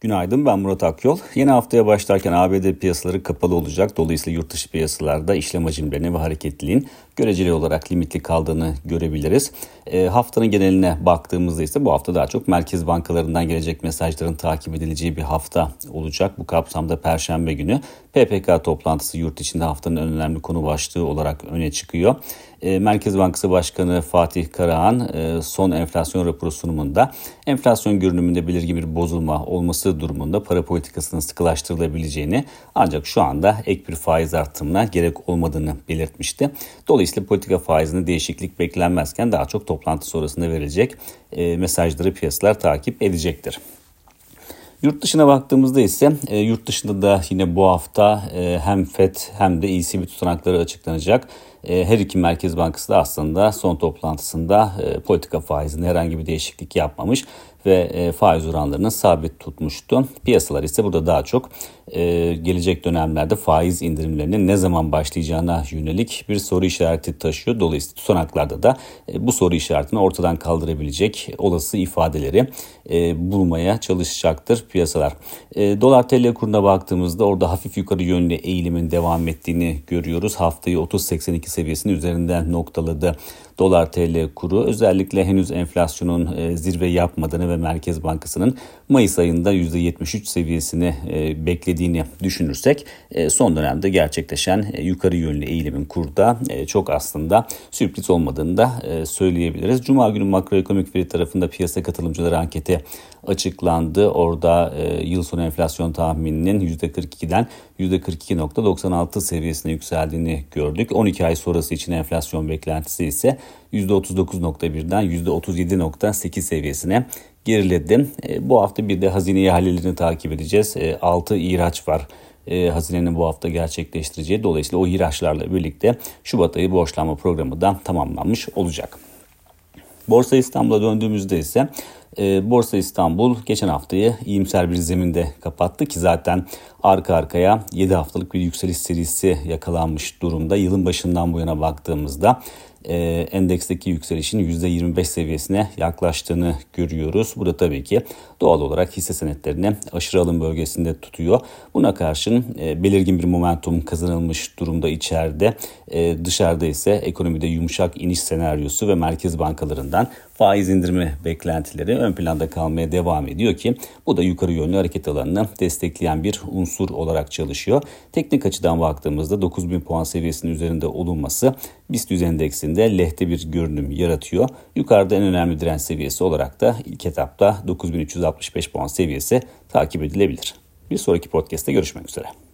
Günaydın ben Murat Akyol. Yeni haftaya başlarken ABD piyasaları kapalı olacak. Dolayısıyla yurt dışı piyasalarda işlem hacimlerine ve hareketliliğin göreceli olarak limitli kaldığını görebiliriz. E, haftanın geneline baktığımızda ise bu hafta daha çok merkez bankalarından gelecek mesajların takip edileceği bir hafta olacak. Bu kapsamda Perşembe günü PPK toplantısı yurt içinde haftanın en önemli konu başlığı olarak öne çıkıyor. E, Merkez Bankası Başkanı Fatih Karahan e, son enflasyon raporu sunumunda enflasyon görünümünde belirgin bir bozulma olması durumunda para politikasının sıkılaştırılabileceğini ancak şu anda ek bir faiz artımına gerek olmadığını belirtmişti. Dolayısıyla politika faizinde değişiklik beklenmezken daha çok toplantı sonrasında verilecek e, mesajları piyasalar takip edecektir. Yurt dışına baktığımızda ise e, yurt dışında da yine bu hafta e, hem FED hem de ECB tutanakları açıklanacak. E, her iki Merkez Bankası da aslında son toplantısında e, politika faizinde herhangi bir değişiklik yapmamış ve e, faiz oranlarını sabit tutmuştu. Piyasalar ise burada daha çok gelecek dönemlerde faiz indirimlerinin ne zaman başlayacağına yönelik bir soru işareti taşıyor. Dolayısıyla tutanaklarda da bu soru işaretini ortadan kaldırabilecek olası ifadeleri bulmaya çalışacaktır piyasalar. Dolar TL kuruna baktığımızda orada hafif yukarı yönlü eğilimin devam ettiğini görüyoruz. Haftayı 30.82 seviyesinin üzerinden noktaladı dolar TL kuru. Özellikle henüz enflasyonun e, zirve yapmadığını ve Merkez Bankası'nın Mayıs ayında %73 seviyesini e, beklediğini düşünürsek e, son dönemde gerçekleşen yukarı yönlü eğilimin kurda çok aslında sürpriz olmadığını da söyleyebiliriz. Cuma günü makroekonomik veri tarafında piyasa katılımcıları anketi açıklandı. Orada yıl sonu enflasyon tahmininin %42'den %42.96 seviyesine yükseldiğini gördük. 12 ay sonrası için enflasyon beklentisi ise %39.1'den %37.8 seviyesine geriledi. E, bu hafta bir de hazine ihalelerini takip edeceğiz. 6 e, ihraç var e, hazinenin bu hafta gerçekleştireceği. Dolayısıyla o ihraçlarla birlikte Şubat ayı borçlanma programı da tamamlanmış olacak. Borsa İstanbul'a döndüğümüzde ise e, Borsa İstanbul geçen haftayı iyimser bir zeminde kapattı ki zaten arka arkaya 7 haftalık bir yükseliş serisi yakalanmış durumda. Yılın başından bu yana baktığımızda endeksteki yükselişin %25 seviyesine yaklaştığını görüyoruz. Bu da tabii ki doğal olarak hisse senetlerini aşırı alım bölgesinde tutuyor. Buna karşın e, belirgin bir momentum kazanılmış durumda içeride. E, dışarıda ise ekonomide yumuşak iniş senaryosu ve merkez bankalarından faiz indirme beklentileri ön planda kalmaya devam ediyor ki bu da yukarı yönlü hareket alanını destekleyen bir unsur olarak çalışıyor. Teknik açıdan baktığımızda 9000 puan seviyesinin üzerinde olunması BIST endeksinde lehte bir görünüm yaratıyor. Yukarıda en önemli direnç seviyesi olarak da ilk etapta 9365 puan seviyesi takip edilebilir. Bir sonraki podcast'te görüşmek üzere.